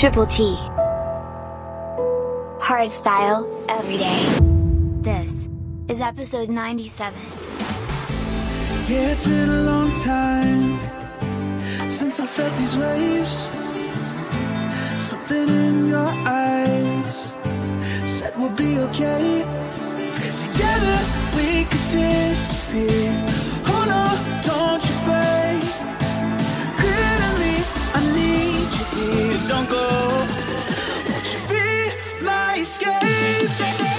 Triple T. Hard style, every day. This is episode 97. Yeah, it's been a long time since I felt these waves. Something in your eyes said we'll be okay. Together we could disappear. Oh no, don't you break. Here. Don't go. Won't you be my escape?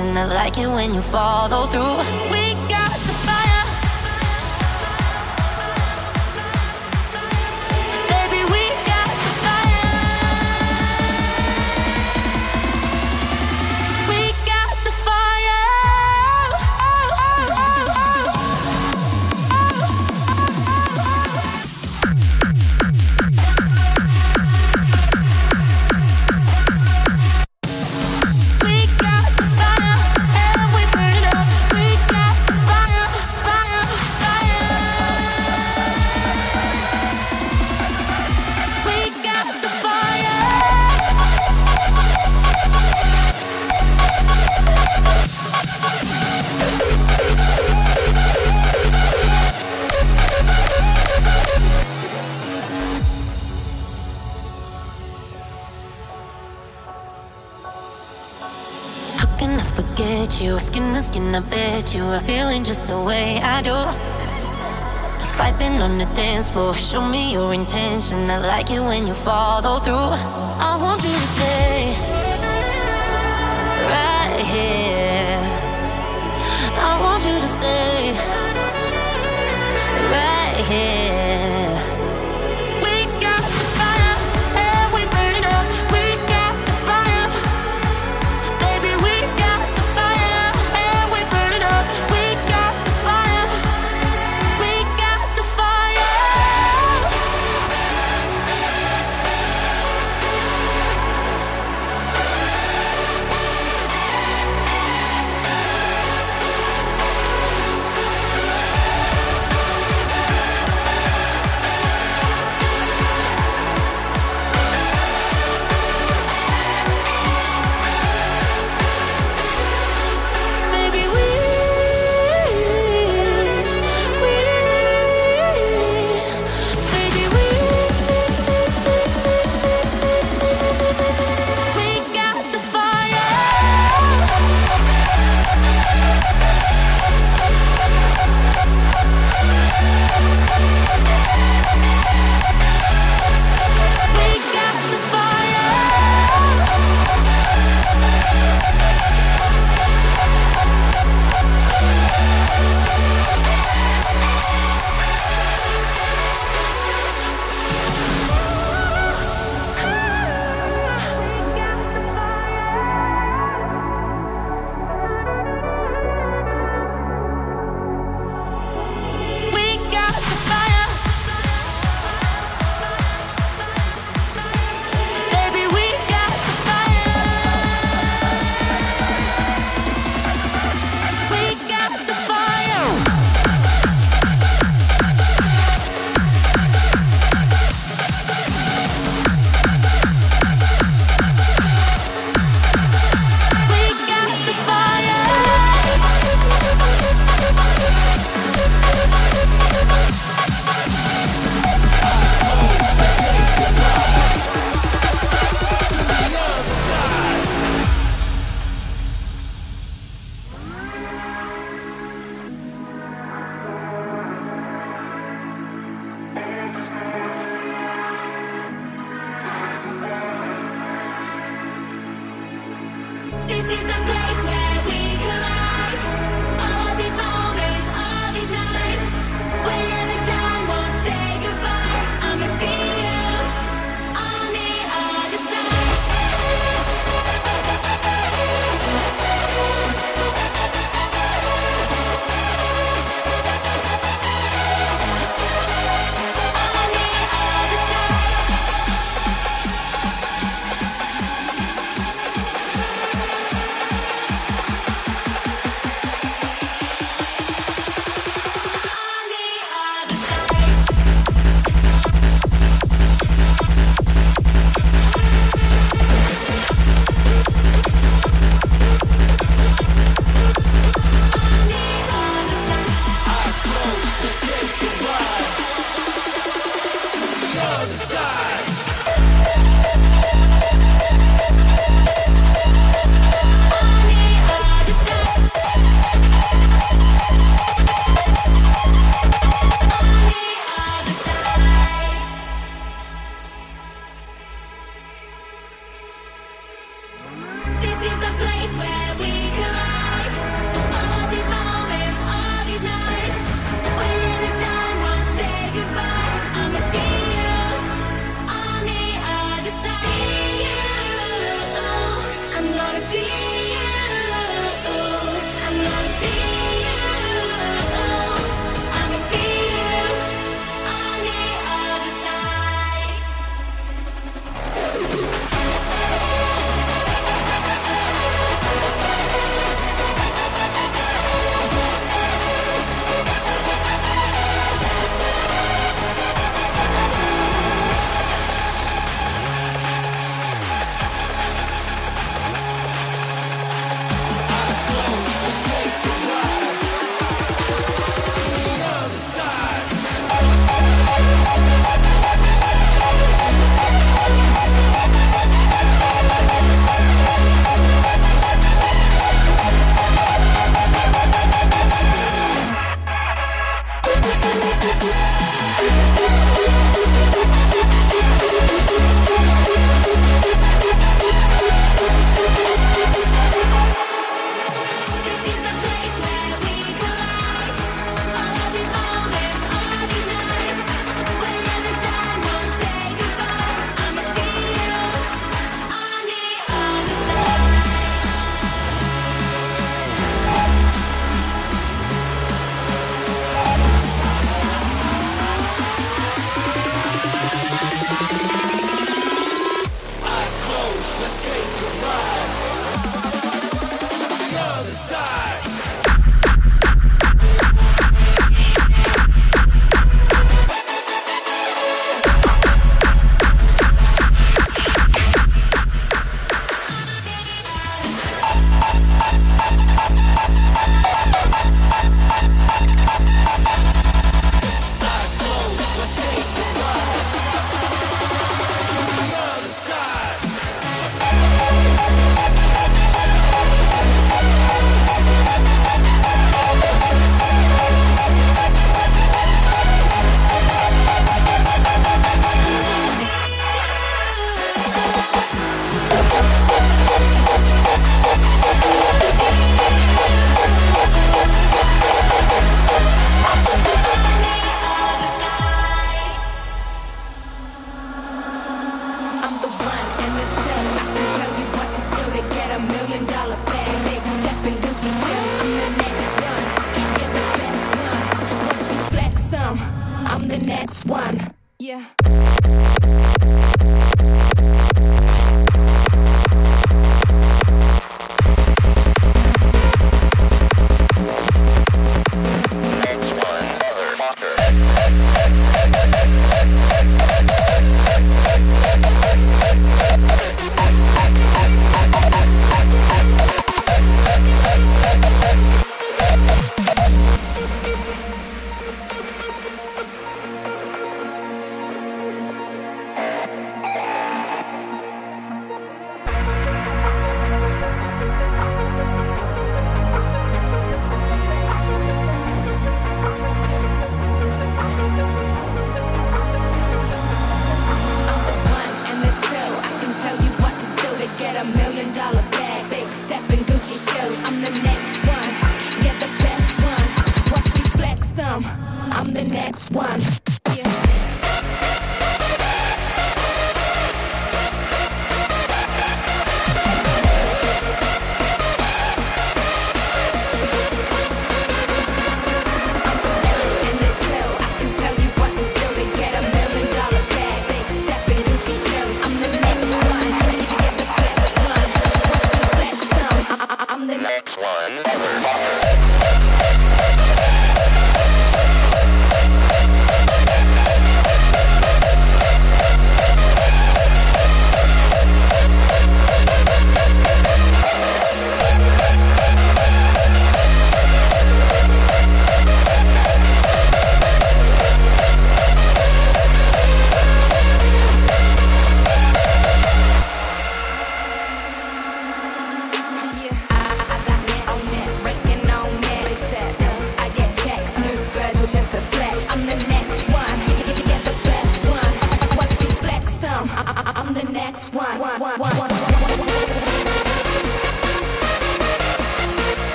and I like it you are feeling just the way I do. Vibing on the dance floor, show me your intention. I like it when you follow through. I want you to stay right here. I want you to stay right here. This is the a million dollar bag, big step in Gucci shoes. I'm the next one, yeah, the best one. Watch me flex some, I'm the next one.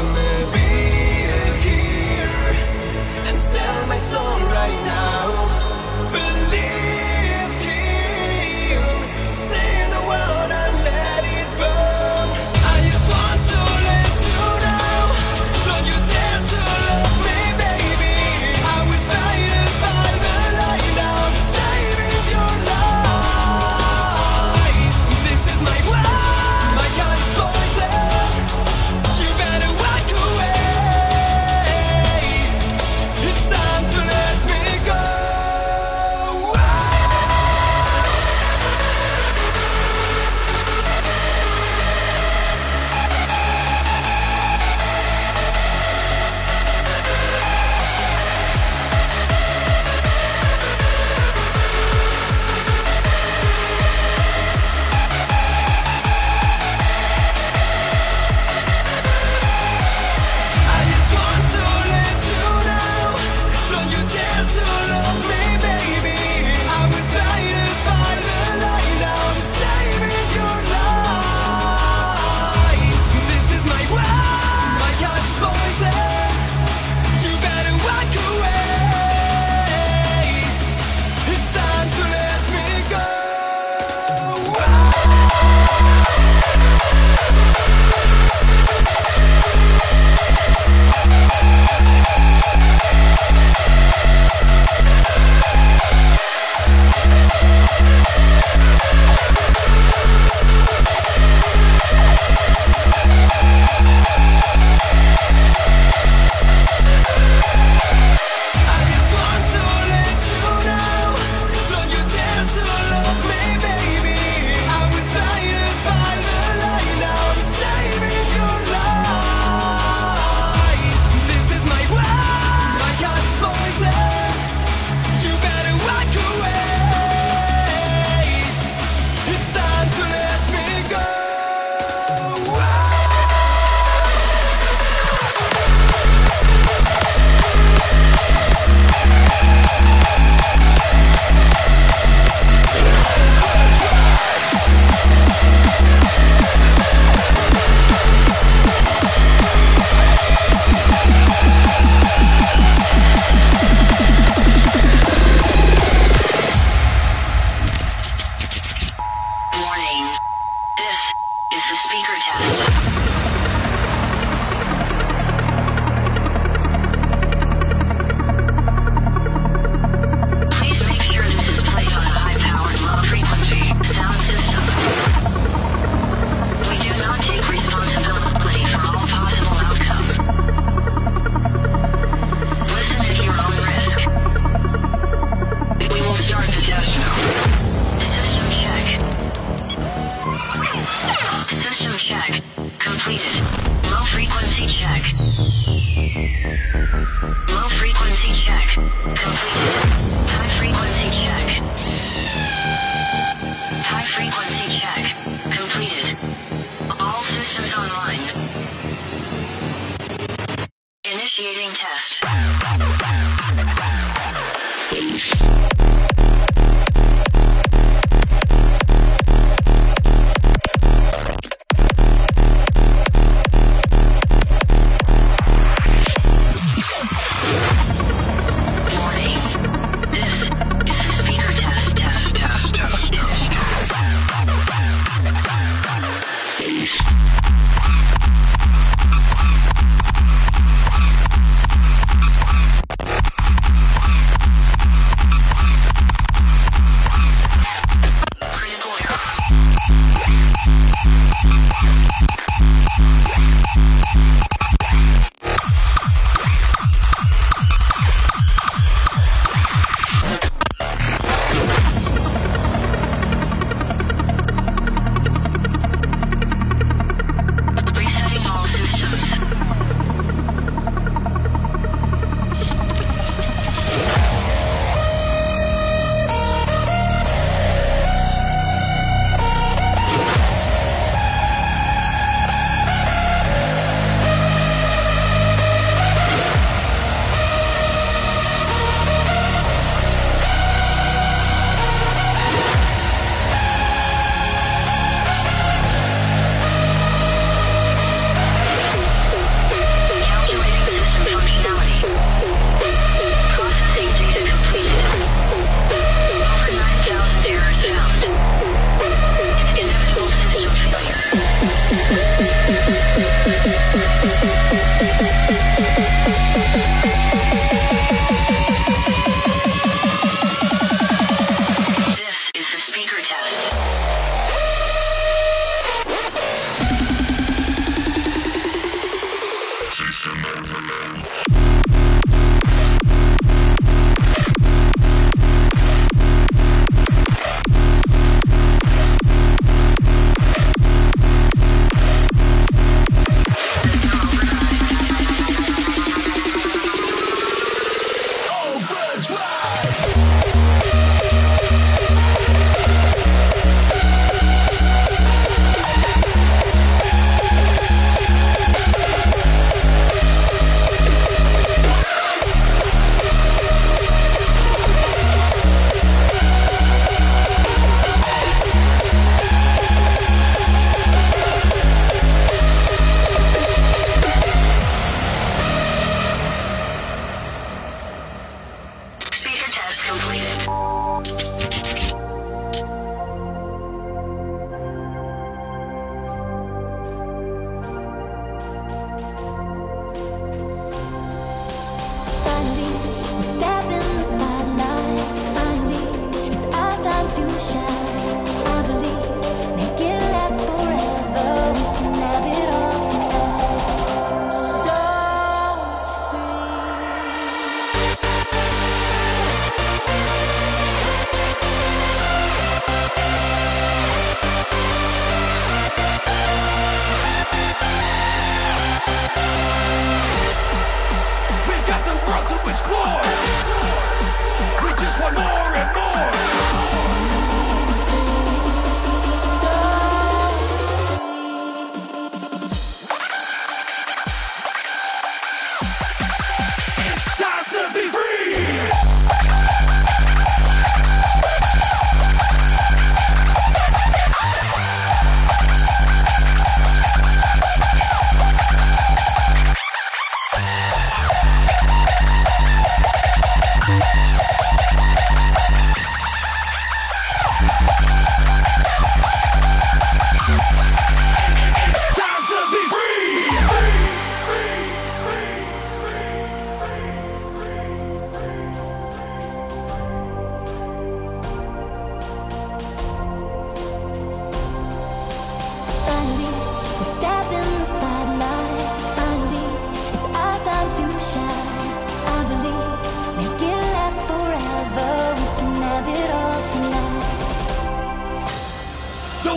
Proposed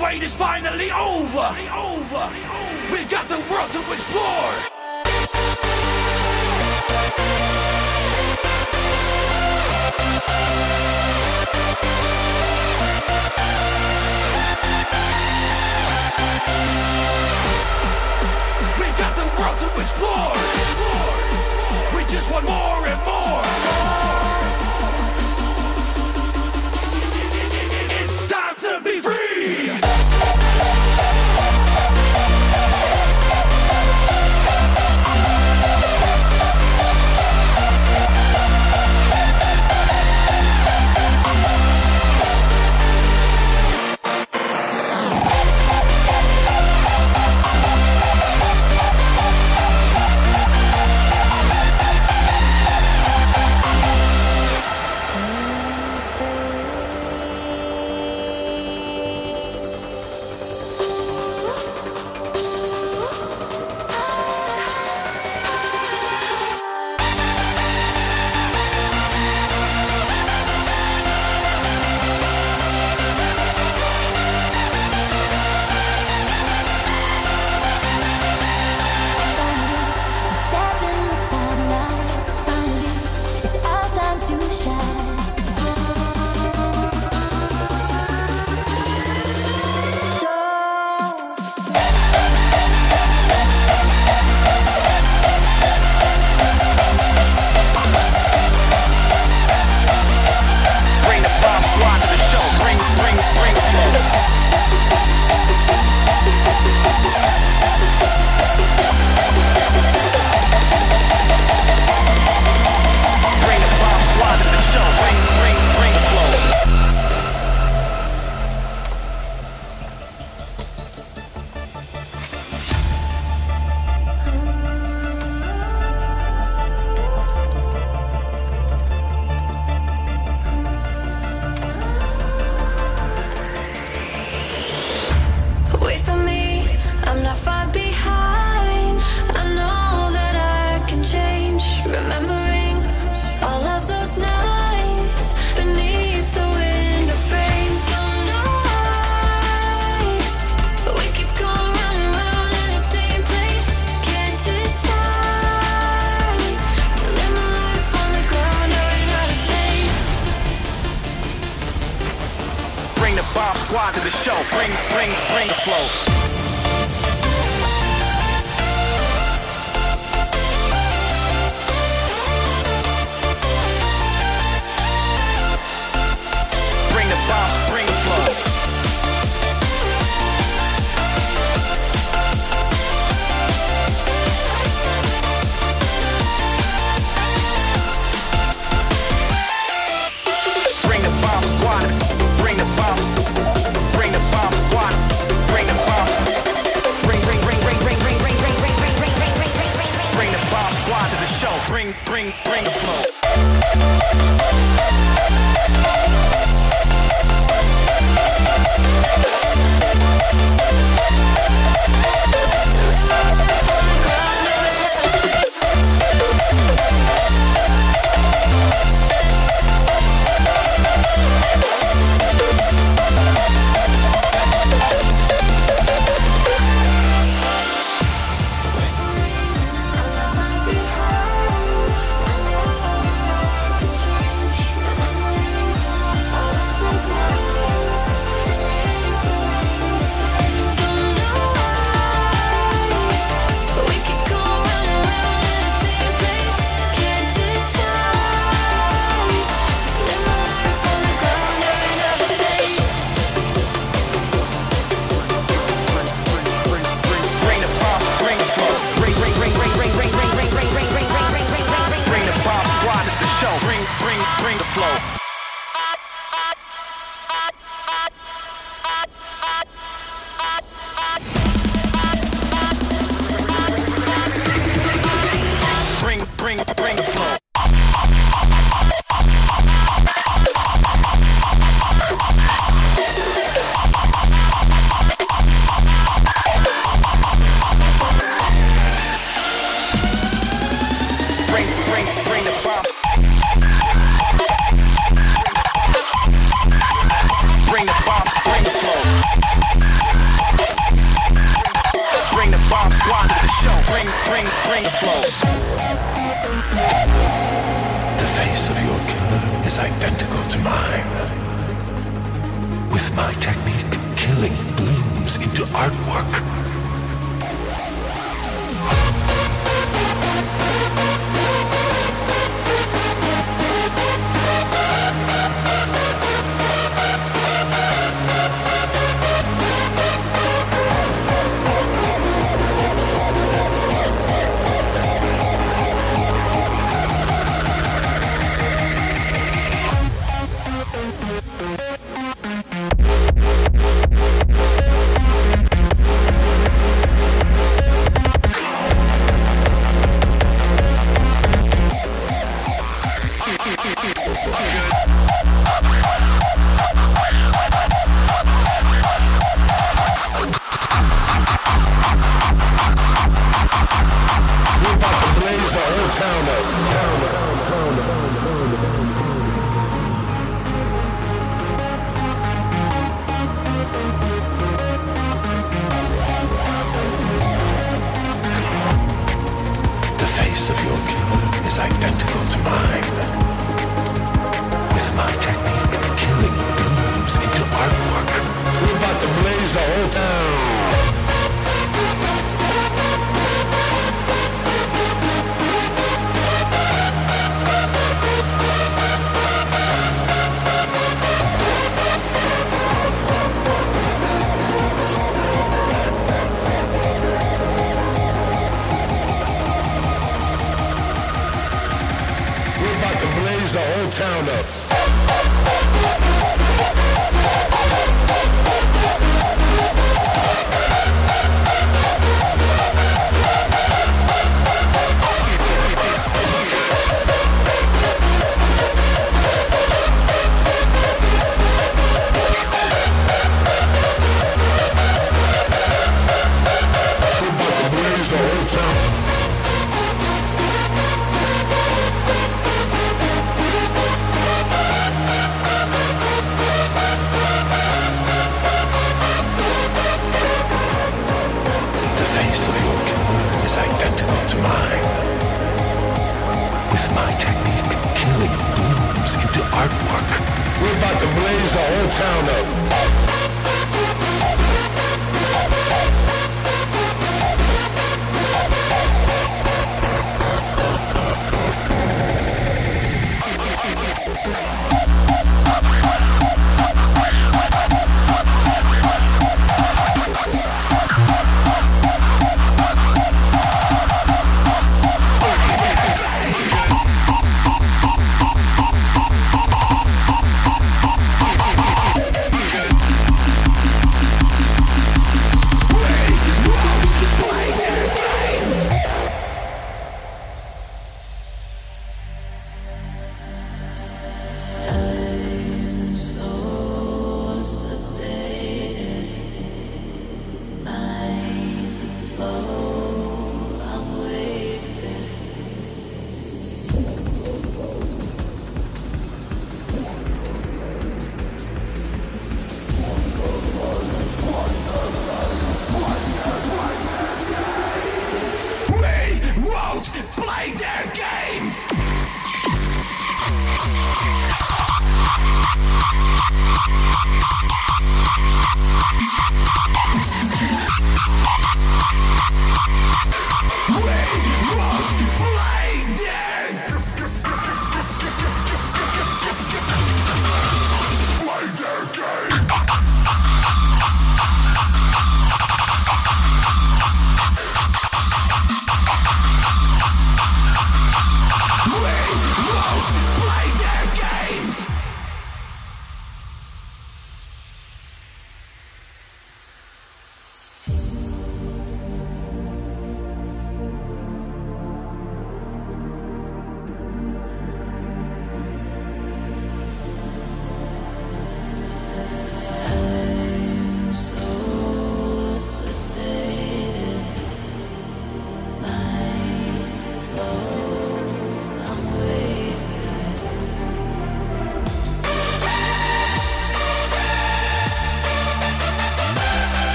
wait is finally over. over. We've got the world to explore. to explore. We just want more and more. more.